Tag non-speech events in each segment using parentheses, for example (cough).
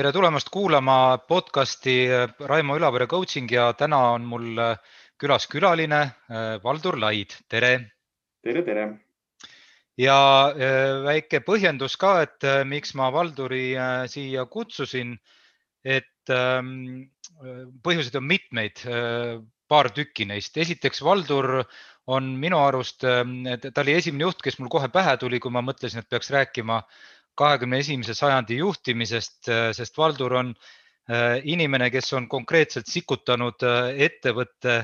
tere tulemast kuulama podcasti Raimo Ülavere coaching ja täna on mul külas külaline Valdur Laid, tere. tere, tere. ja väike põhjendus ka, et miks ma Valduri siia kutsusin. et põhjuseid on mitmeid, paar tükki neist. esiteks Valdur on minu arust, ta oli esimene juht, kes mul kohe pähe tuli, kui ma mõtlesin, et peaks rääkima kahekümne esimese sajandi juhtimisest, äh, sest Valdur on äh, inimene, kes on konkreetselt sikutanud äh, ettevõtte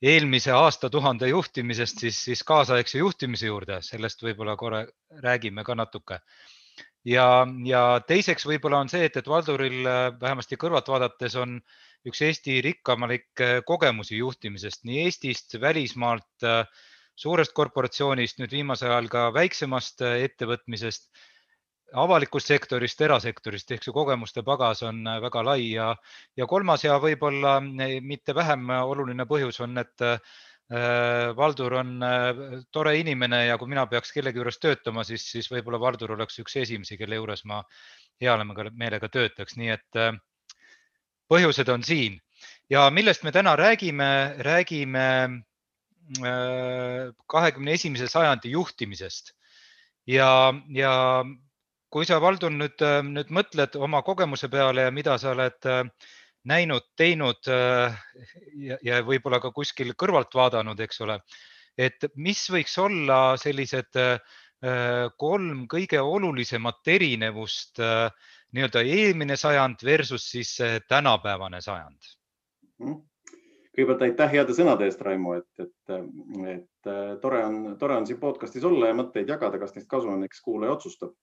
eelmise aastatuhande juhtimisest siis, siis kaasaegse juhtimise juurde, sellest võib-olla korra räägime ka natuke. ja, ja teiseks võib-olla on see, et, et Valduril vähemasti kõrvalt vaadates on üks Eesti rikkamalik kogemusi juhtimisest nii Eestist, välismaalt, suurest korporatsioonist, nüüd viimasel ajal ka väiksemast ettevõtmisest avalikust sektorist, erasektorist ehk see kogemuste pagas on äh, väga lai ja, ja kolmas ja võib-olla äh, mitte vähem oluline põhjus on, et äh, Valdur on tore inimene ja kui mina peaks kellegi juures töötama, siis, siis võib-olla Valdur oleks üks esimesi, kelle juures ma hea meelega töötaks, nii et põhjused on siin. Ja millest me täna räägime, räägime kahekümne esimese sajandi juhtimisest. Ja, ja kui sa, Valdur, nüüd, äh, nüüd mõtled oma kogemuse peale ja mida sa oled äh, näinud, teinud äh, ja, ja võib-olla ka kuskil kõrvalt vaadanud, eks ole, et mis võiks olla sellised kolm kõige olulisemat erinevust nii-öelda eelmine sajand versus siis tänapäevane sajand? Mhm. kõigepealt aitäh heade sõnade eest, Raimo, et, et, et tore on, tore on siin podcast'is olla ja mõtteid jagada, kas neist kasu on, eks kuulaja otsustab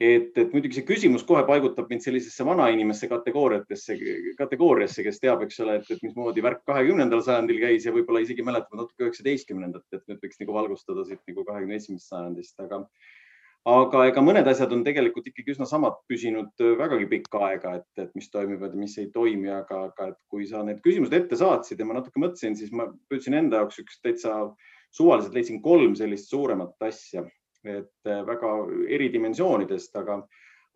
et, et muidugi see küsimus kohe paigutab mind sellisesse vanainimesse kategooriatesse, kategooriasse, kes teab, eks ole, et, et mismoodi värk kahekümnendal sajandil käis ja võib-olla isegi mäletab natuke üheksateistkümnendat, et nüüd võiks nagu valgustada siit nagu kahekümne esimesest sajandist, aga aga ega mõned asjad on tegelikult ikkagi üsna samad püsinud vägagi pikka aega, et, et mis toimivad ja mis ei toimi, aga, aga et kui sa need küsimused ette saatsid ja ma natuke mõtlesin, siis ma püüdsin enda jaoks üks täitsa suvaliselt leidsin kolm sellist suuremat asja et äh, väga eri dimensioonidest, aga,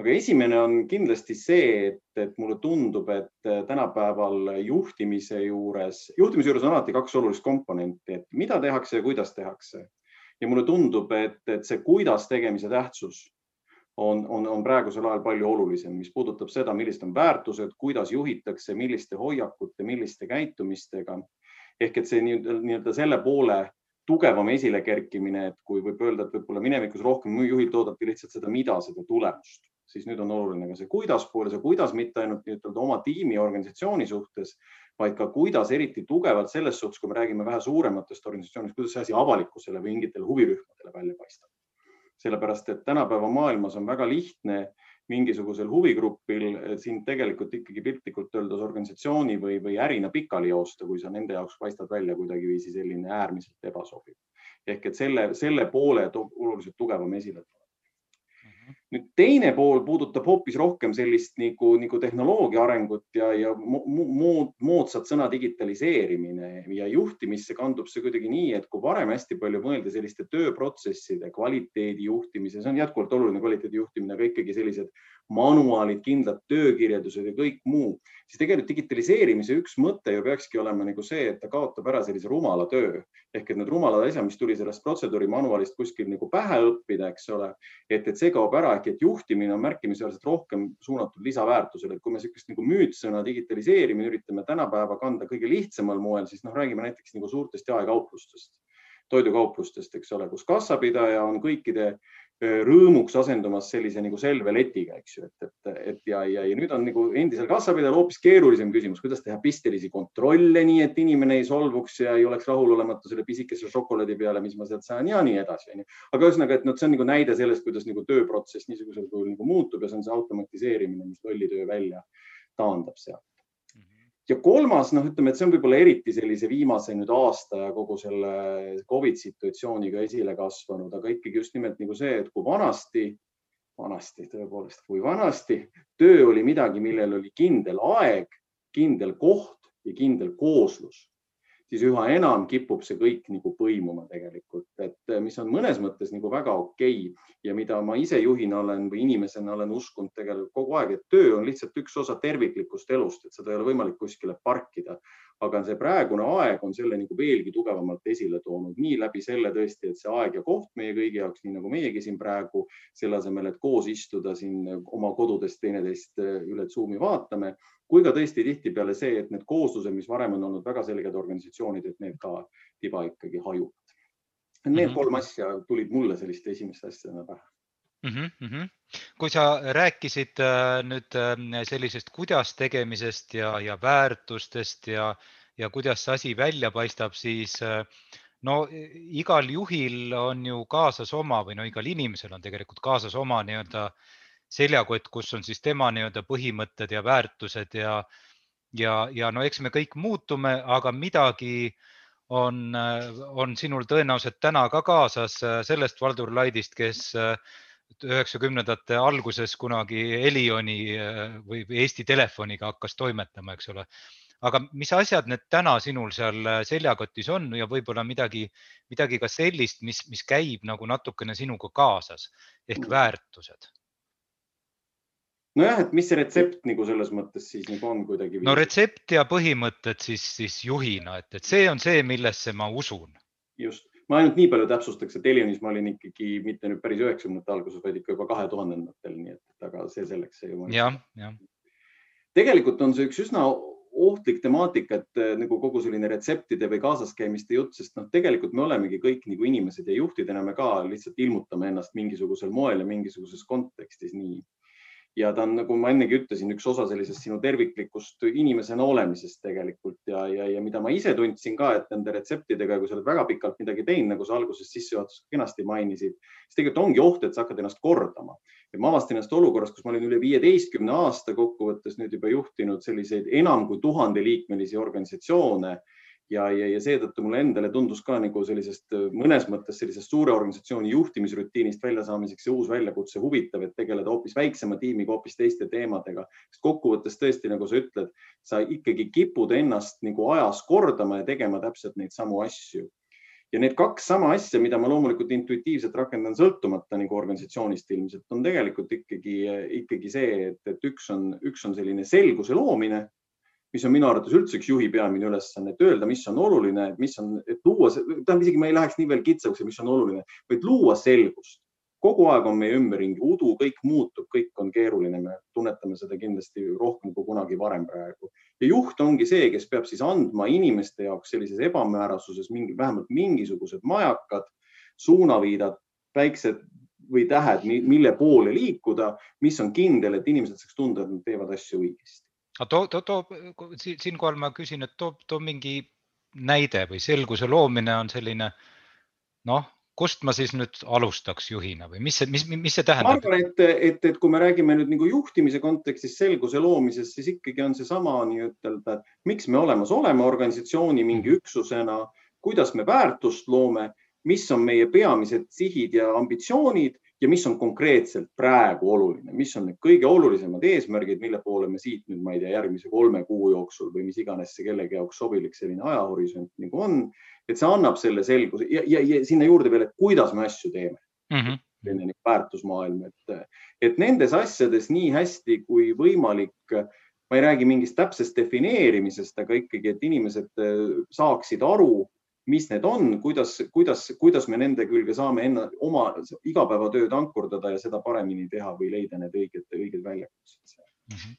aga esimene on kindlasti see, et, et mulle tundub, et äh, tänapäeval juhtimise juures, juhtimise juures on alati kaks olulist komponenti, et mida tehakse ja kuidas tehakse. ja mulle tundub, et, et see kuidas tegemise tähtsus on, on, on praegusel ajal palju olulisem, mis puudutab seda, millised on väärtused, kuidas juhitakse, milliste hoiakute, milliste käitumistega. ehk et see nii-öelda selle poole tugevam esilekerkimine, et kui võib öelda, et võib-olla minevikus rohkem juhilt oodati lihtsalt seda, mida, seda tulemust, siis nüüd on oluline ka see kuidas pool ja see kuidas mitte ainult nii-ütelda oma tiimi ja organisatsiooni suhtes, vaid ka kuidas eriti tugevalt selles suhtes, kui me räägime vähe suurematest organisatsioonidest, kuidas see asi avalikkusele või mingitele huvirühmadele välja paistab. sellepärast, et tänapäeva maailmas on väga lihtne mingisugusel huvigrupil sind tegelikult ikkagi piltlikult öeldes organisatsiooni või, või ärina pikali joosta, kui sa nende jaoks paistad välja kuidagiviisi selline äärmiselt ebasobiv. ehk et selle, selle poole oluliselt tugevam esile tuleb nüüd teine pool puudutab hoopis rohkem sellist nagu, nagu tehnoloogia arengut ja, ja mood, moodsat sõna digitaliseerimine ja juhtimisse kandub see kuidagi nii, et kui varem hästi palju mõelda selliste tööprotsesside kvaliteedi juhtimise, see on jätkuvalt oluline kvaliteedi juhtimine, aga ikkagi sellised manuaalid, kindlad töökirjeldused ja kõik muu, siis tegelikult digitaliseerimise üks mõte ju peakski olema nagu see, et ta kaotab ära sellise rumala töö. Ehk et need rumalad asjad, mis tuli sellest protseduuri manuaalist kuskil nagu pähe õppida, eks ole, et, et see kaob ära ehk et juhtimine on märkimisväärselt rohkem suunatud lisaväärtusele, et kui me niisugust nagu müütsõna digitaliseerimine üritame tänapäeva kanda kõige lihtsamal moel, siis noh, räägime näiteks nagu suurtest jaekauplustest toidukauplustest, eks ole, kus kassapidaja on kõikide rõõmuks asendumas sellise nagu selveletiga, eks ju, et, et, et ja, ja, ja nüüd on nagu endisel kassapidajal hoopis keerulisem küsimus, kuidas teha pistelisi kontrolle, nii et inimene ei solvuks ja ei oleks rahulolematu selle pisikese šokolaadi peale, mis ma sealt saan ja nii edasi, onju. aga ühesõnaga, et noh, see on nagu näide sellest, kuidas nagu tööprotsess niisugusel kujul nagu muutub ja see on see automatiseerimine, mis lollitöö välja taandab sealt ja kolmas, noh, ütleme, et see on võib-olla eriti sellise viimase nüüd aasta ja kogu selle Covid situatsiooniga esile kasvanud, aga ikkagi just nimelt nagu see, et kui vanasti, vanasti tõepoolest, kui vanasti töö oli midagi, millel oli kindel aeg, kindel koht ja kindel kooslus, siis üha enam kipub see kõik nagu põimuma tegelikult, et mis on mõnes mõttes nagu väga okei okay. ja mida ma ise juhina olen või inimesena olen uskunud tegelikult kogu aeg, et töö on lihtsalt üks osa terviklikust elust, et seda ei ole võimalik kuskile parkida aga see praegune aeg on selle nagu veelgi tugevamalt esile toonud, nii läbi selle tõesti, et see aeg ja koht meie kõigi jaoks, nii nagu meiegi siin praegu, selle asemel, et koos istuda siin oma kodudes teineteist äh, üle Zoomi vaatame, kui ka tõesti tihtipeale see, et need kooslused, mis varem on olnud väga selged organisatsioonid, et need ka tiba ikkagi hajuvad. Need mm -hmm. kolm asja tulid mulle selliste esimeste asjadena pähe mm. -hmm. kui sa rääkisid äh, nüüd äh, sellisest kuidas tegemisest ja, ja väärtustest ja, ja kuidas see asi välja paistab, siis äh, no igal juhil on ju kaasas oma või no igal inimesel on tegelikult kaasas oma nii-öelda seljakott, kus on siis tema nii-öelda põhimõtted ja väärtused ja, ja, ja no eks me kõik muutume, aga midagi on, on sinul tõenäoliselt täna ka kaasas sellest Valdur Laidist, kes üheksakümnendate alguses kunagi Elioni või Eesti Telefoniga hakkas toimetama, eks ole. aga mis asjad need täna sinul seal seljakotis on ja võib-olla midagi, midagi ka sellist, mis, mis käib nagu natukene sinuga kaasas ehk mm. väärtused? Nojah, et mis see retsept nagu selles mõttes siis nagu on kuidagi? no retsept ja põhimõtted siis, siis juhina, et, et see on see, millesse ma usun. just ma ainult nii palju täpsustaks, et Elionis ma olin ikkagi mitte nüüd päris üheksakümnendate alguses, vaid ikka juba kahe tuhandendatel, nii et, aga see selleks. jah, jah. tegelikult on see üks üsna ohtlik temaatika, et eh, nagu kogu selline retseptide või kaasaskäimiste jutt, sest noh, tegelikult me olemegi kõik nagu inimesed ja juhtidena me ka lihtsalt ilmutame ennast mingisugusel moel ja mingisuguses kontekstis nii ja ta on, nagu ma ennegi ütlesin, üks osa sellisest sinu terviklikust inimesena olemisest tegelikult ja, ja, ja mida ma ise tundsin ka, et nende retseptidega, kui sa oled väga pikalt midagi teinud, nagu sa alguses sissejuhatuses kenasti mainisid, siis tegelikult ongi oht, et sa hakkad ennast kordama. ja ma avastasin ennast olukorras, kus ma olin üle viieteistkümne aasta kokkuvõttes nüüd juba juhtinud selliseid enam kui tuhandeliikmelisi organisatsioone ja, ja, ja seetõttu mulle endale tundus ka nagu sellisest mõnes mõttes sellisest suure organisatsiooni juhtimisrutiinist väljasaamiseks see uus väljakutse huvitav, et tegeleda hoopis väiksema tiimiga, hoopis teiste teemadega. sest kokkuvõttes tõesti, nagu sa ütled, sa ikkagi kipud ennast nagu ajas kordama ja tegema täpselt neid samu asju. ja need kaks sama asja, mida ma loomulikult intuitiivselt rakendan sõltumata nagu organisatsioonist ilmselt, on tegelikult ikkagi, ikkagi see, et, et üks on, üks on selline selguse loomine mis on minu arvates üldse üks juhi peamine ülesanne, et öelda, mis on oluline, mis on, et luua, tähendab isegi ma ei läheks nii veel kitsaks, mis on oluline, vaid luua selgust. kogu aeg on meie ümberringi udu, kõik muutub, kõik on keeruline, me tunnetame seda kindlasti rohkem kui kunagi varem praegu. ja juht ongi see, kes peab siis andma inimeste jaoks sellises ebamäärasuses mingi, vähemalt mingisugused majakad, suunaviidad, väiksed või tähed, mille poole liikuda, mis on kindel, et inimesed saaks tunda, et nad teevad asju õigesti aga too, too, too, siinkohal ma küsin, et too, too mingi näide või selguse loomine on selline noh, kust ma siis nüüd alustaks juhina või mis see, mis, mis see tähendab? ma arvan, et, et, et kui me räägime nüüd nagu juhtimise kontekstis selguse loomisest, siis ikkagi on seesama nii-ütelda, miks me olemas oleme organisatsiooni mingi mhm. üksusena, kuidas me väärtust loome, mis on meie peamised sihid ja ambitsioonid ja mis on konkreetselt praegu oluline, mis on need kõige olulisemad eesmärgid, mille poole me siit nüüd, ma ei tea, järgmise kolme kuu jooksul või mis iganes see kellegi jaoks sobilik selline ajahorisont nagu on, et see annab selle selguse ja, ja, ja sinna juurde veel, et kuidas me asju teeme mm. -hmm selline nagu väärtusmaailm, et, et nendes asjades nii hästi kui võimalik, ma ei räägi mingist täpsest defineerimisest, aga ikkagi, et inimesed saaksid aru, mis need on, kuidas, kuidas, kuidas me nende külge saame enne oma igapäevatööd ankurdada ja seda paremini teha või leida need õiged, õiged väljakutsed mm. -hmm.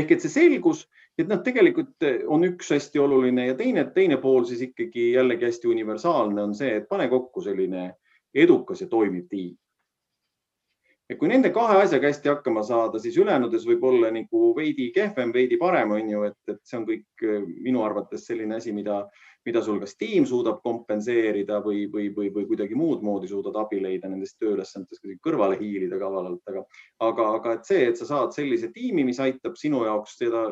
ehk et see selgus, et noh, tegelikult on üks hästi oluline ja teine, teine pool siis ikkagi jällegi hästi universaalne on see, et pane kokku selline edukas ja toimiv tiim ja kui nende kahe asjaga hästi hakkama saada, siis ülejäänudes võib olla nagu veidi kehvem, veidi parem, on ju, et, et see on kõik minu arvates selline asi, mida mida sul kas tiim suudab kompenseerida või, või, või, või kuidagi muud moodi suudad abi leida nendest tööülesannetest kuidagi kõrvale hiilida kavalalt, aga, aga, aga et see, et sa saad sellise tiimi, mis aitab sinu jaoks seda,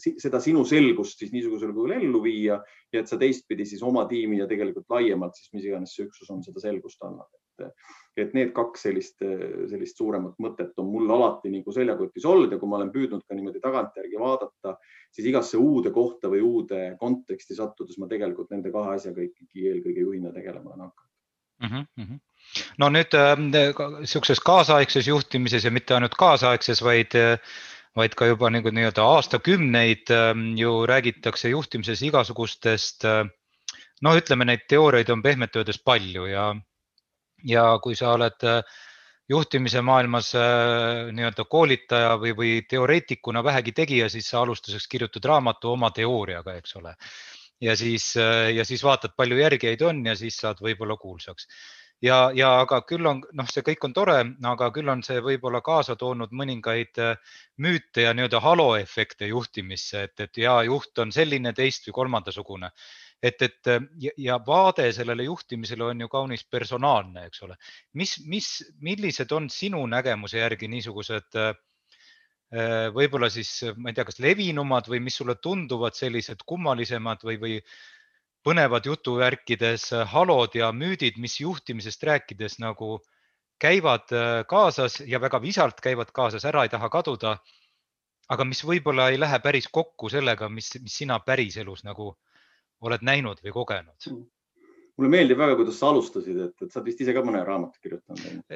seda sinu selgust siis niisugusel kujul ellu viia ja et sa teistpidi siis oma tiimi ja tegelikult laiemalt siis mis iganes see üksus on, seda selgust annab. Et need kaks sellist, sellist suuremat mõtet on mul alati nagu seljakotis olnud ja kui ma olen püüdnud ka niimoodi tagantjärgi vaadata, siis igasse uude kohta või uude konteksti sattudes ma tegelikult nende kahe asjaga ikkagi eelkõige juhina tegelema olen hakanud mm. -hmm. no nüüd niisuguses äh, kaasaegses juhtimises ja mitte ainult kaasaegses, vaid vaid ka juba nagu nii-öelda aastakümneid ähm, ju räägitakse juhtimises igasugustest noh, ütleme neid teooriaid on pehmelt öeldes palju ja, ja kui sa oled äh, juhtimise maailmas äh, nii-öelda koolitaja või, või teoreetikuna vähegi tegija, siis sa alustuseks kirjutad raamatu oma teooriaga, eks ole. ja siis, ja siis vaatad, palju järgijaid on ja siis saad võib-olla kuulsaks ja, ja aga küll on, noh, see kõik on tore, aga küll on see võib-olla kaasa toonud mõningaid äh, müüte ja nii-öelda haloefekte juhtimisse, et, et hea juht on selline, teist või kolmandasugune. Et, et ja, ja vaade sellele juhtimisele on ju kaunis personaalne, eks ole. mis, mis, millised on sinu nägemuse järgi niisugused äh, äh, võib-olla siis, ma ei tea, kas levinumad või mis sulle tunduvad sellised kummalisemad või, või põnevad jutuvärkides äh, halod ja müüdid, mis juhtimisest rääkides nagu käivad äh, kaasas ja väga visalt käivad kaasas, ära ei taha kaduda. aga mis võib-olla ei lähe päris kokku sellega, mis, mis sina päriselus nagu oled näinud või kogenud mm mulle meeldib väga, kuidas sa alustasid, et, et sa oled vist ise ka mõne raamatu kirjutanud.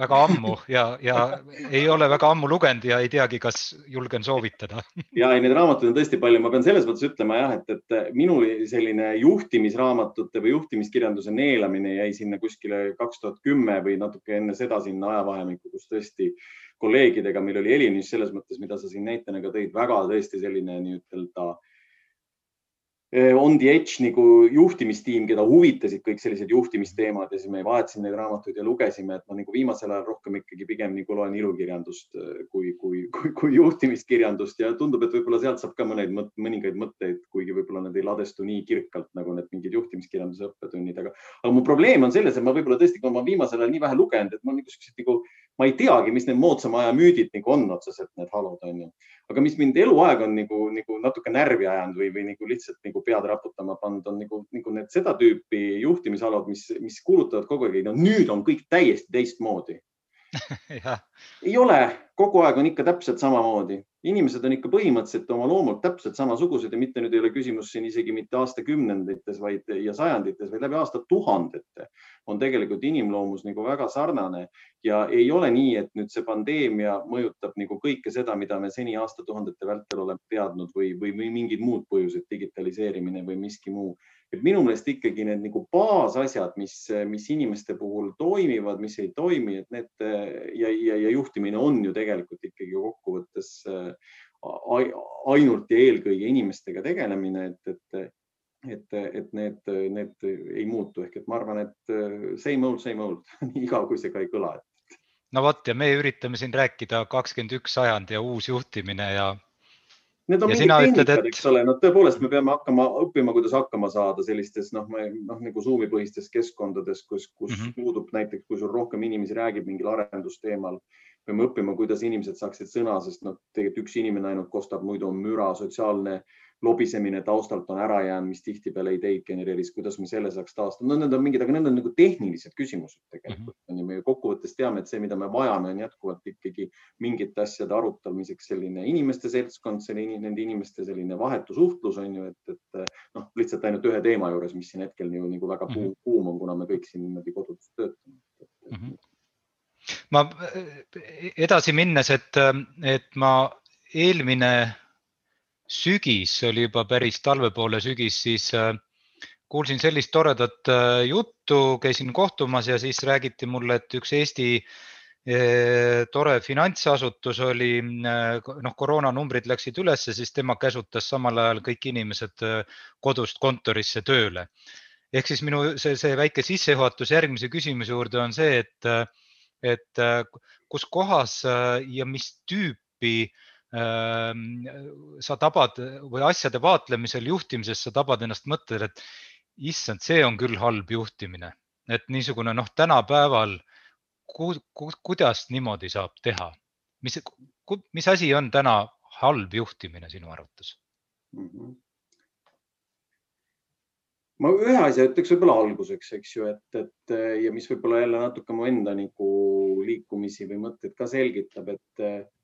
väga ammu ja, ja ei ole väga ammu lugenud ja ei teagi, kas julgen soovitada. (laughs) ja ei, neid raamatuid on tõesti palju, ma pean selles mõttes ütlema jah, et, et minul selline juhtimisraamatute või juhtimiskirjanduse neelamine jäi sinna kuskile kaks tuhat kümme või natuke enne seda sinna ajavahemikku, kus tõesti kolleegidega meil oli Helinis selles mõttes, mida sa siin näitena ka tõid, väga tõesti selline nii-ütelda on the edge nagu juhtimistiim, keda huvitasid kõik sellised juhtimisteemad ja siis me vahetasime neid raamatuid ja lugesime, et ma nagu viimasel ajal rohkem ikkagi pigem nagu loen ilukirjandust eh, kui, kui, kui, kui juhtimiskirjandust. Ja tundub, et võib-olla sealt saab ka mõneid mõt, mõningaid mõtteid, kuigi võib-olla need ei ladestu nii kirkalt nagu need mingid juhtimiskirjanduse õppetunnid, aga, aga mu probleem on selles, et ma võib-olla tõesti, kui ma viimasel ajal nii vähe lugenud, et mul niisugused nagu ma ei teagi, mis need moodsama aja müüdid nagu on otseselt need halud on ju. aga mis mind eluaeg on nagu, nagu natuke närvi ajanud või, või nagu lihtsalt nagu pead raputama pannud, on nagu, nagu need seda tüüpi juhtimishalud, mis, mis kuulutavad kogu aeg, no nüüd on kõik täiesti teistmoodi (laughs) ei ole, kogu aeg on ikka täpselt samamoodi. Inimesed on ikka põhimõtteliselt oma loomult täpselt samasugused ja mitte nüüd ei ole küsimus siin isegi mitte aastakümnendites, vaid ja sajandites, vaid läbi aastatuhandete on tegelikult inimloomus nagu väga sarnane. Ja ei ole nii, et nüüd see pandeemia mõjutab nagu kõike seda, mida me seni aastatuhandete vältel oleme teadnud või, või, või mingid muud põhjused, digitaliseerimine või miski muu et minu meelest ikkagi need nagu baasasjad, mis, mis inimeste puhul toimivad, mis ei toimi, et need ja, ja, ja juhtimine on ju tegelikult ikkagi kokkuvõttes äh, ainult ja eelkõige inimestega tegelemine, et, et et, et need, need ei muutu, ehk et ma arvan, et äh, same old, same old (laughs) nii igav kui see ka ei kõla. no vot ja me üritame siin rääkida kakskümmend üks sajand ja uus juhtimine ja Need on mingid tehnikad, et... eks ole, no tõepoolest me peame hakkama õppima, kuidas hakkama saada sellistes noh, noh nagu Zoom'i põhistes keskkondades, kus, kus mm -hmm. puudub näiteks, kui sul rohkem inimesi räägib mingil arendusteemal, peame õppima, kuidas inimesed saaksid sõna, sest noh, tegelikult üks inimene ainult kostab, muidu on müra, sotsiaalne lobisemine taustalt on ära jäänud, mis tihtipeale ideid genereeris, kuidas me selle saaks taastada. no need on mingid, aga need on nagu tehnilised küsimused tegelikult. -hmm. on ju, me kokkuvõttes teame, et see, mida me vajame, on jätkuvalt ikkagi mingite asjade arutamiseks selline inimeste seltskond, selline nende inimeste selline vahetu suhtlus on ju, et, et noh, lihtsalt ainult ühe teema juures, mis siin hetkel ju nagu väga kuum, mhm. kuum on, kuna me kõik siin niimoodi kodudes töötame mm. -hmm. ma edasi minnes, et, et ma eelmine sügis, oli juba päris talve poole sügis, siis äh, kuulsin sellist toredat äh, juttu, käisin kohtumas ja siis räägiti mulle, et üks Eesti äh, tore finantsasutus oli, noh, koroonanumbrid läksid ülesse, siis tema käsutas samal ajal kõik inimesed kodust kontorisse tööle. ehk siis minu see, see väike sissejuhatus järgmise küsimuse juurde on see, et, et kus kohas ja mis tüüpi äh, sa tabad või asjade vaatlemisel, juhtimises sa tabad ennast mõttele, et issand, see on küll halb juhtimine, et niisugune noh, tänapäeval ku, ku, kuidas niimoodi saab teha, mis, mis asi on täna halb juhtimine sinu arvates? Mm? -hmm ma ühe asja ütleks võib-olla alguseks, eks ju, et, et ja mis võib-olla jälle natuke mu enda nagu liikumisi või mõtteid ka selgitab, et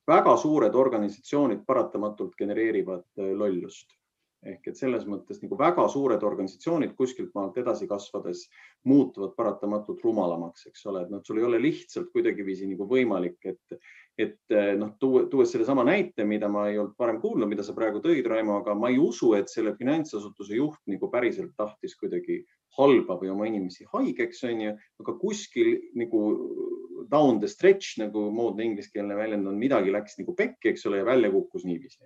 väga suured organisatsioonid paratamatult genereerivad lollust. Ehk et selles mõttes nagu väga suured organisatsioonid kuskilt maalt edasi kasvades muutuvad paratamatult rumalamaks, eks ole, et noh, sul ei ole lihtsalt kuidagiviisi nagu võimalik, et, et noh, tuues sellesama näite, mida ma ei olnud varem kuulnud, mida sa praegu tõid, Raimo, aga ma ei usu, et selle finantsasutuse juht nagu päriselt tahtis kuidagi halba või oma inimesi haigeks, onju, aga kuskil nagu down the stretch nagu moodne ingliskeelne väljend on, midagi läks nagu pekki, eks ole, ja välja kukkus niiviisi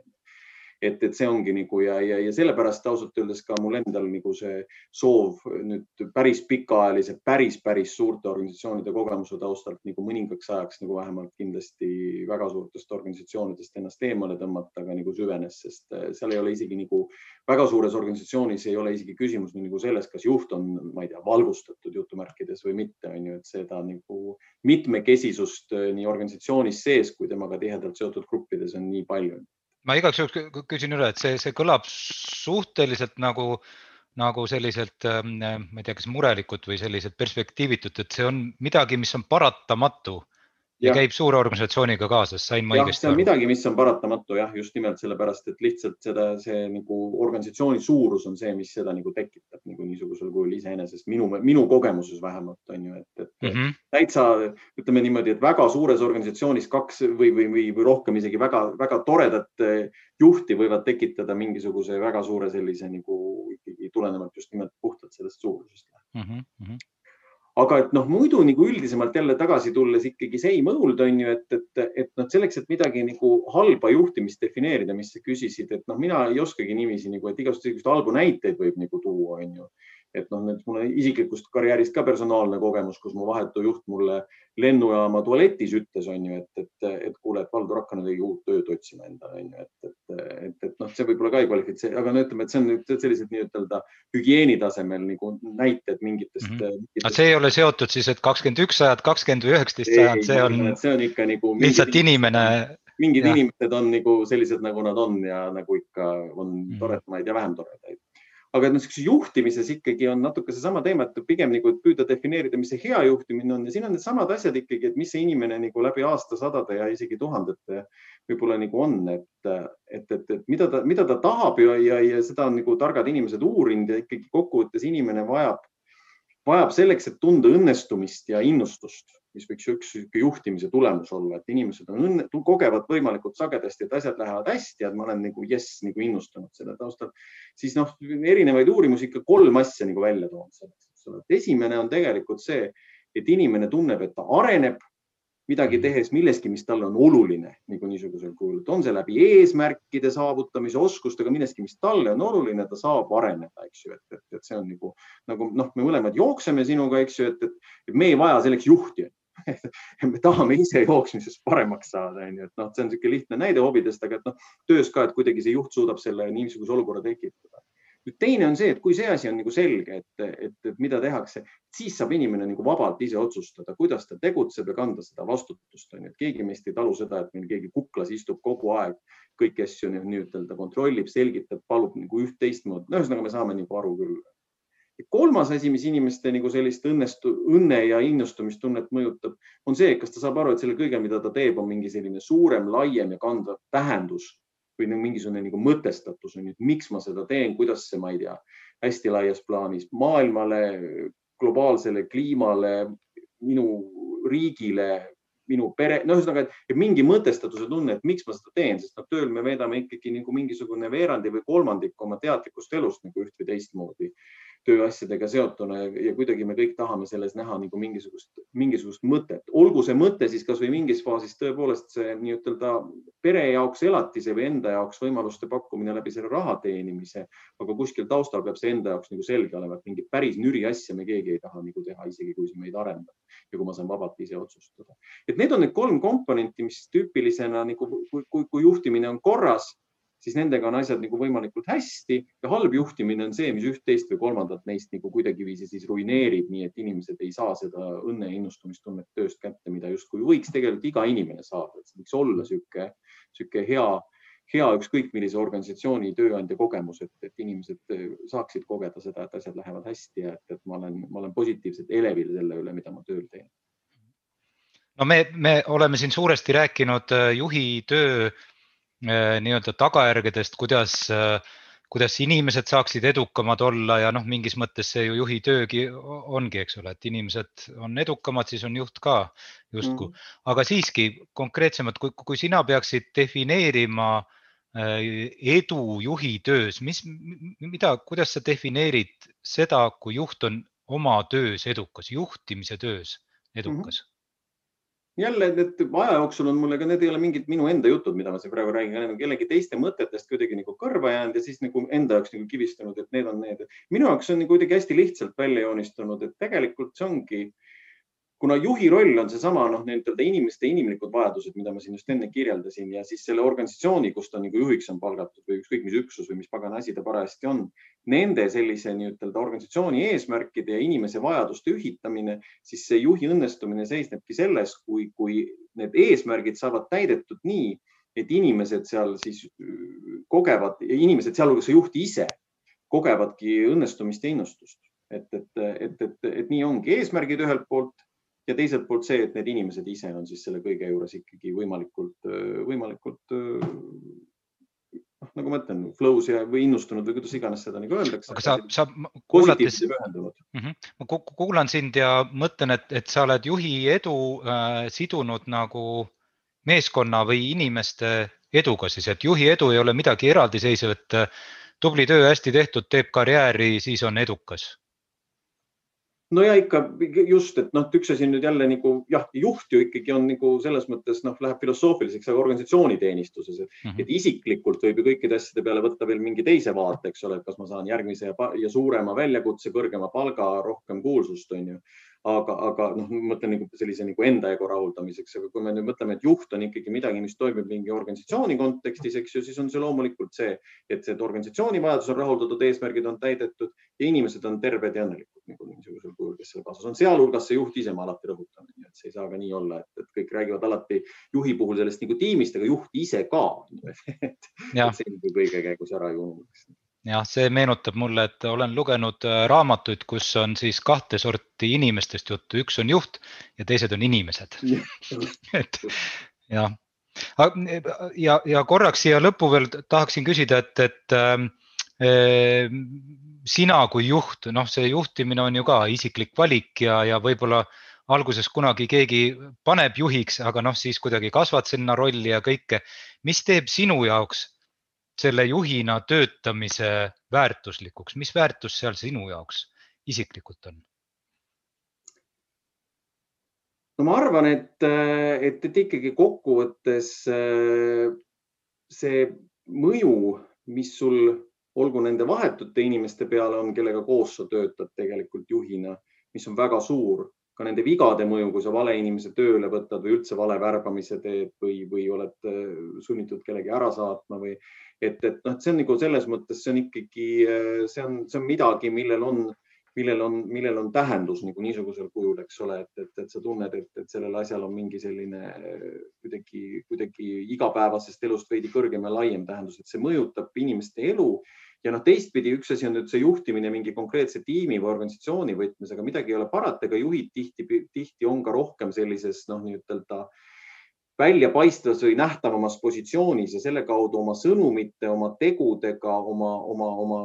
et, et see ongi nagu ja, ja, ja sellepärast ausalt öeldes ka mul endal nagu see soov nüüd päris pikaajalise, päris, päris suurte organisatsioonide kogemuse taustalt nagu mõningaks ajaks nagu vähemalt kindlasti väga suurtest organisatsioonidest ennast eemale tõmmata, aga nagu süvenes, sest äh, seal ei ole isegi nagu väga suures organisatsioonis ei ole isegi küsimus nagu selles, kas juht on, ma ei tea, valgustatud jutumärkides või mitte, on ju, et seda nagu mitmekesisust äh, nii organisatsioonis sees kui temaga tihedalt seotud gruppides on nii palju ma igaks juhuks küsin üle, et see, see kõlab suhteliselt nagu, nagu selliselt, ähm, ma ei tea, kas murelikult või selliselt perspektiivitut, et see on midagi, mis on paratamatu ja, ja käib suure organisatsiooniga kaasas, sain ma õigesti aru? see on midagi, mis on paratamatu jah, just nimelt sellepärast, et lihtsalt seda, see nagu organisatsiooni suurus on see, mis seda nagu tekitab nagu niisugusel kujul iseenesest minu, minu kogemuses vähemalt on ju, et, et mm -hmm. täitsa ütleme niimoodi, et väga suures organisatsioonis kaks või, või, või, või rohkem isegi väga-väga toredat eh, juhti võivad tekitada mingisuguse väga suure sellise nagu ikkagi tulenevalt just nimelt puhtalt sellest suurusest mm. -hmm aga et noh, muidu nagu üldisemalt jälle tagasi tulles ikkagi same old on ju, et, et, et noh, selleks, et midagi nagu halba juhtimist defineerida, mis sa küsisid, et noh, mina ei oskagi niiviisi nagu, et igasuguseid halbu näiteid võib nagu tuua, on ju et noh, nüüd mul on isiklikust karjäärist ka personaalne kogemus, kus mu vahetu juht mulle lennujaama tualetis ütles, on ju, et, et, et kuule, et Valdur hakka nüüd uut tööd otsima endale, on ju, et, et, et, et noh, see võib-olla ka ei kvalifitseeri, aga no ütleme, et see on nüüd sellised nii-ütelda hügieeni tasemel nagu näited mingitest mm. -hmm. Mingitest... see ei ole seotud siis, et kakskümmend üks sajand, kakskümmend või üheksateist sajand, see on. see on ikka nagu. lihtsalt inimene mingid ja. inimesed on nagu sellised, nagu nad on ja nagu ikka on mm. toredamaid ja vähem toredaid aga niisuguses juhtimises ikkagi on natuke seesama teema, et pigem nagu püüda defineerida, mis see hea juhtimine on. Ja siin on needsamad asjad ikkagi, et mis see inimene nagu läbi aastasadade ja isegi tuhandete võib-olla nagu on, et, et, et, et mida ta, mida ta tahab ja, ja, ja seda on nagu targad inimesed uurinud ja ikkagi kokkuvõttes inimene vajab, vajab selleks, et tunda õnnestumist ja innustust mis võiks üks juhtimise tulemus olla, et inimesed on õnne, kogevad võimalikult sagedasti, et asjad lähevad hästi ja ma olen nagu jess nagu innustunud selle taustal, siis noh, erinevaid uurimusi ikka kolm asja nagu välja toonud ole. esimene on tegelikult see, et inimene tunneb, et ta areneb midagi tehes milleski, mis talle on oluline nagu niisugusel kujul, et on see läbi eesmärkide saavutamise, oskustega, millestki, mis talle on oluline, ta saab areneda, eks ju, et, et, et see on nagu, nagu noh, me mõlemad jookseme sinuga, eks ju, et, et me ei vaja selleks juhti (laughs) me tahame ise jooksmises paremaks saada, onju, et noh, see on niisugune lihtne näide hobidest, aga et noh, töös ka, et kuidagi see juht suudab selle niisuguse olukorra tekitada. nüüd teine on see, et kui see asi on nagu selge, et, et, et mida tehakse, siis saab inimene nagu vabalt ise otsustada, kuidas ta tegutseb ja kanda seda vastutust, onju, et keegi meist ei talu seda, et meil keegi kuklas istub kogu aeg, kõiki asju nii-ütelda kontrollib, selgitab, palub nagu üht-teistmoodi. no ühesõnaga, me saame nagu aru küll kolmas asi, mis inimeste nagu sellist õnnestu, õnne ja innustumistunnet mõjutab, on see, kas ta saab aru, et selle kõige, mida ta teeb, on mingi selline suurem, laiem ja kandev tähendus või nagu mingisugune nagu mõtestatus on ju, et miks ma seda teen, kuidas see, ma ei tea, hästi laias plaanis maailmale, globaalsele kliimale, minu riigile, minu pere, no ühesõnaga, et mingi mõtestatuse tunne, et miks ma seda teen, sest noh, tööl me veedame ikkagi nagu mingisugune veerandi või kolmandik oma teadlikust elust nagu üht või teistmoodi tööasjadega seotuna ja, ja kuidagi me kõik tahame selles näha nagu mingisugust, mingisugust mõtet, olgu see mõte siis kasvõi mingis faasis tõepoolest see nii-ütelda pere jaoks elatise või enda jaoks võimaluste pakkumine läbi selle raha teenimise, aga kuskil taustal peab see enda jaoks nagu selge olema, et mingit päris nüri asja me keegi ei taha nagu teha, isegi kui see meid arendab ja kui ma saan vabalt ise otsustada. et need on need kolm komponenti, mis tüüpilisena nagu, kui, kui, kui juhtimine on korras siis nendega on asjad nagu võimalikult hästi ja halb juhtimine on see, mis üht-teist või kolmandat neist nagu kuidagiviisi siis ruineerib, nii et inimesed ei saa seda õnne ja innustumistunnet tööst kätte, mida justkui võiks tegelikult iga inimene saada, et see võiks olla sihuke, sihuke hea, hea ükskõik millise organisatsiooni tööandja kogemus, et, et inimesed saaksid kogeda seda, et asjad lähevad hästi ja et, et ma olen, ma olen positiivselt elevil selle üle, mida ma tööl teen. no me, me oleme siin suuresti rääkinud äh, juhi töö nii-öelda tagajärgedest, kuidas äh, kuidas inimesed saaksid edukamad olla ja noh, mingis mõttes see ju juhi töögi ongi, eks ole, et inimesed on edukamad, siis on juht ka justkui mm., aga siiski konkreetsemalt, kui, kui sina peaksid defineerima äh, edu juhi töös, mis, mida, kuidas sa defineerid seda, kui juht on oma töös edukas, juhtimise töös edukas mm? -hmm jälle need aja jooksul on mulle ka, need ei ole mingid minu enda jutud, mida ma siin praegu räägin, need on kellegi teiste mõtetest kuidagi nagu kõrva jäänud ja siis nagu enda jaoks nagu kivistunud, et need on need. minu jaoks on kuidagi hästi lihtsalt välja joonistunud, et tegelikult see ongi äh, kuna juhi roll on seesama noh, nii-ütelda inimeste inimlikud vajadused, mida ma siin just enne kirjeldasin ja siis selle organisatsiooni, kus ta nagu juhiks on palgatud või ükskõik mis üksus või mis pagana asi ta parajasti on, nende sellise nii-ütelda organisatsiooni eesmärkide ja inimese vajaduste ühitamine, siis see juhi õnnestumine seisnebki selles, kui, kui need eesmärgid saavad täidetud nii, et inimesed seal siis kogevad, inimesed, sealhulgas juht ise, kogevadki õnnestumist ja innustust. Et, et, et, et, et nii ongi. Eesmärgid ühelt poolt ja teiselt poolt see, et need inimesed ise on siis selle kõige juures ikkagi võimalikult, võimalikult noh, nagu ma ütlen, flow's ja või innustunud või kuidas iganes seda nagu öeldakse. aga sa, sa kuulates, mm -hmm. ma kuulan sind ja mõtlen, et, et sa oled juhi edu äh, sidunud nagu meeskonna või inimeste eduga siis, et juhi edu ei ole midagi eraldiseisvat. tubli töö, hästi tehtud, teeb karjääri, siis on edukas no ja ikka just, et noh, üks asi nüüd jälle nagu jah, juht ju ikkagi on nagu selles mõttes noh, läheb filosoofiliseks, aga organisatsiooni teenistuses, et mm, -hmm. et isiklikult võib ju kõikide asjade peale võtta veel mingi teise vaate, eks ole, et kas ma saan järgmise ja, ja suurema väljakutse, kõrgema palga, rohkem kuulsust, on ju aga, aga noh, ma mõtlen nagu sellise nagu enda ego rahuldamiseks, aga kui me nüüd mõtleme, et juht on ikkagi midagi, mis toimub mingi organisatsiooni kontekstis, eks ju, siis on see loomulikult see, et see organisatsiooni vajadus on rahuldatud, eesmärgid on täidetud ja inimesed on terved ja õnnelikud nagu niisugusel kujul, kes selle kaasas on, sealhulgas see juht ise, ma alati rõhutan, et see ei saa ka nii olla, et kõik räägivad alati juhi puhul sellest nagu tiimist, aga juht ise ka (laughs) et, et see nagu kõige käigus ära ju ununetakse jah, see meenutab mulle, et olen lugenud äh, raamatuid, kus on siis kahte sorti inimestest juttu, üks on juht ja teised on inimesed. (laughs) Et jah, ja, ja korraks siia lõppu veel tahaksin küsida, et, et äh, sina kui juht, noh, see juhtimine on ju ka isiklik valik ja, ja võib-olla alguses kunagi keegi paneb juhiks, aga noh, siis kuidagi kasvad sinna rolli ja kõike. mis teeb sinu jaoks selle juhina töötamise väärtuslikuks, mis väärtus seal sinu jaoks isiklikult on? no ma arvan, et, et, et ikkagi kokkuvõttes äh, see mõju, mis sul olgu nende vahetute inimeste peale on, kellega koos sa töötad tegelikult juhina, mis on väga suur, ka nende vigade mõju, kui sa vale inimese tööle võtad või üldse vale värbamise teed või, või oled äh, sunnitud kellegi ära saatma või et, et noh, et see on nagu selles mõttes, see on ikkagi, äh, see on, see on midagi, millel on, millel on, millel on tähendus nagu niisugusel kujul, eks ole, et, et, et sa tunned, et, et sellel asjal on mingi selline äh, kuidagi, kuidagi igapäevasest elust veidi kõrgem ja laiem tähendus, et see mõjutab inimeste elu ja noh, teistpidi üks asi on nüüd see juhtimine mingi konkreetse tiimi või organisatsiooni võtmes, aga midagi ei ole parata, ega juhid tihti, tihti on ka rohkem sellises noh, nii-ütelda väljapaistvas või nähtavamas positsioonis ja selle kaudu oma sõnumite, oma tegudega, oma, oma, oma,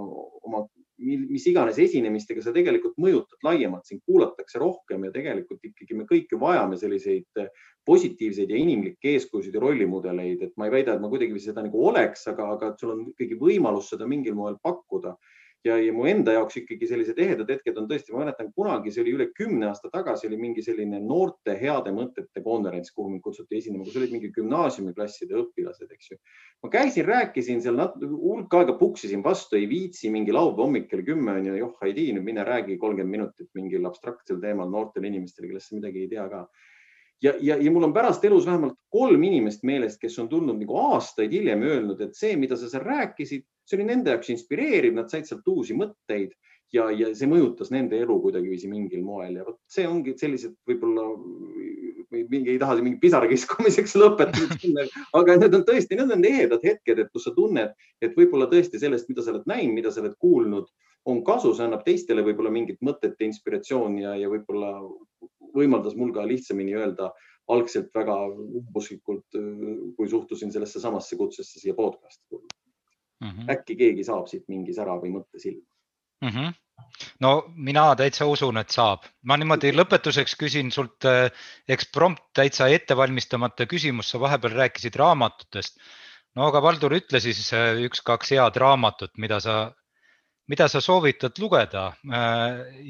oma mis iganes esinemistega sa tegelikult mõjutad laiemalt, sind kuulatakse rohkem ja tegelikult ikkagi me kõik ju vajame selliseid positiivseid ja inimlikke eeskujusid ja rollimudeleid, et ma ei väida, et ma kuidagi seda nagu oleks, aga, aga sul on ikkagi võimalus seda mingil moel pakkuda ja, ja mu enda jaoks ikkagi sellised ehedad hetked on tõesti, ma mäletan kunagi, see oli üle kümne aasta tagasi, oli mingi selline noorte heade mõtete konverents, kuhu mind kutsuti esinema, kus olid mingi gümnaasiumiklasside õpilased, eks ju. ma käisin, rääkisin seal hulk aega puksisin vastu, ei viitsi, mingi laupäeva hommik kell kümme on ju, joh, Heidi, nüüd mine räägi kolmkümmend minutit mingil abstraktsel teemal noortele inimestele, kellest sa midagi ei tea ka ja, ja, ja mul on pärast elus vähemalt kolm inimest meelest, kes on tulnud nagu aastaid hiljem öelnud, et see, mida sa seal rääkisid, see oli nende jaoks inspireeriv, nad said sealt uusi mõtteid ja, ja see mõjutas nende elu kuidagiviisi mingil moel. Ja vot see ongi sellised võib-olla või mingi ei taha mingi pisara kiskumiseks (laughs) lõpetada, aga need on tõesti, need on ehedad hetked, et kus sa tunned, et võib-olla tõesti sellest, mida sa oled näinud, mida sa oled kuulnud, on kasu, see annab teistele võib-olla mingit mõtet ja inspiratsiooni ja, ja võib-olla võimaldas mul ka lihtsamini öelda algselt väga umbuslikult, kui suhtusin sellesse samasse kutsesse siia podcast'i tulla mm. -hmm. äkki keegi saab siit mingi sära või mõtte silma mm. -hmm no mina täitsa usun, et saab. ma niimoodi lõpetuseks küsin sult eksprompt täitsa ettevalmistamata küsimus, sa vahepeal rääkisid raamatutest. no aga Valdur, ütle siis üks-kaks head raamatut, mida sa, mida sa soovitad lugeda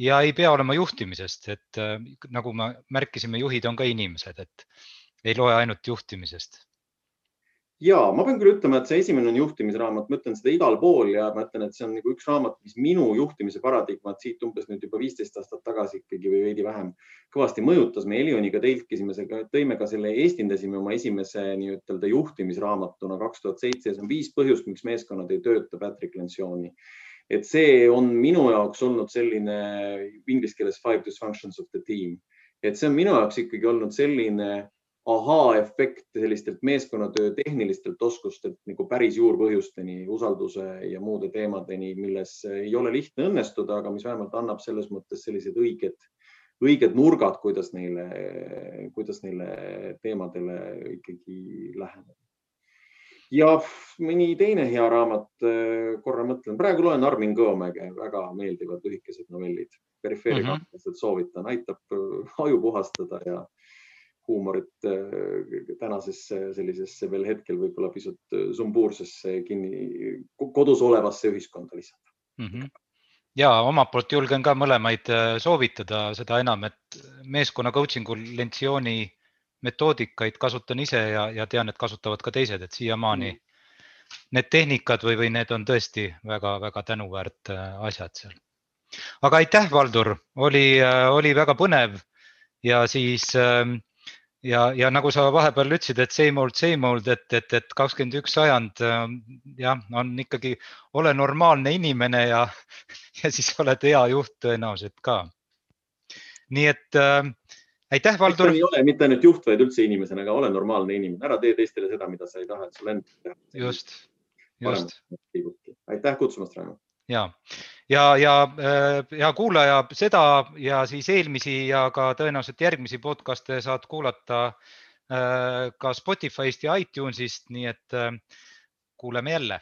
ja ei pea olema juhtimisest, et nagu me märkisime, juhid on ka inimesed, et ei loe ainult juhtimisest ja ma pean küll ütlema, et see esimene on juhtimisraamat, ma ütlen seda igal pool ja ma ütlen, et see on nagu üks raamat, mis minu juhtimise paradigmat siit umbes nüüd juba viisteist aastat tagasi ikkagi või veidi vähem kõvasti mõjutas. me Elioniga telkisime, tõime ka selle, eestindasime oma esimese nii-ütelda juhtimisraamatuna kaks tuhat seitse. see on viis põhjust, miks meeskonnad ei tööta Patrick Lencioni. et see on minu jaoks olnud selline inglise keeles five dysfunctions of the team, et see on minu jaoks ikkagi olnud selline ahaa-efekt sellistelt meeskonnatöö tehnilistelt oskustelt nagu päris juurpõhjusteni, usalduse ja muude teemadeni, milles ei ole lihtne õnnestuda, aga mis vähemalt annab selles mõttes sellised õiged, õiged nurgad, kuidas neile, kuidas neile teemadele ikkagi läheneda. ja mõni teine hea raamat, korra mõtlen, praegu loen Armin Kõomäge, väga meeldivad lühikesed novellid, perifeeriga mm -hmm. soovitan, aitab aju puhastada ja huumorit äh, tänasesse sellisesse veel hetkel võib-olla pisut äh, sumbuursesse kinni, kodus olevasse ühiskonda lisada mm. -hmm ja omalt poolt julgen ka mõlemaid äh, soovitada, seda enam, et meeskonna coaching ul Lentsiooni metoodikaid kasutan ise ja, ja tean, et kasutavad ka teised, et siiamaani mm. need tehnikad või, või need on tõesti väga-väga tänuväärt asjad seal. aga aitäh, Valdur, oli, oli väga põnev ja siis äh, ja, ja nagu sa vahepeal ütlesid, et same old, same old, et, et, et kakskümmend üks sajand ähm, jah, on ikkagi, ole normaalne inimene ja, (laughs) ja siis oled hea juht tõenäoliselt ka. nii et äh, aitäh, Valdur. ei ole mitte ainult juht, vaid üldse inimesena, aga ole normaalne inimene, ära tee teistele seda, mida sa ei taha, et sul endal teha. just, just. aitäh kutsumast, Raimo ja, ja, ja hea äh, kuulaja, seda ja siis eelmisi ja ka tõenäoliselt järgmisi podcast'e saad kuulata äh, ka Spotify'st ja iTunes'ist, nii et äh, kuuleme jälle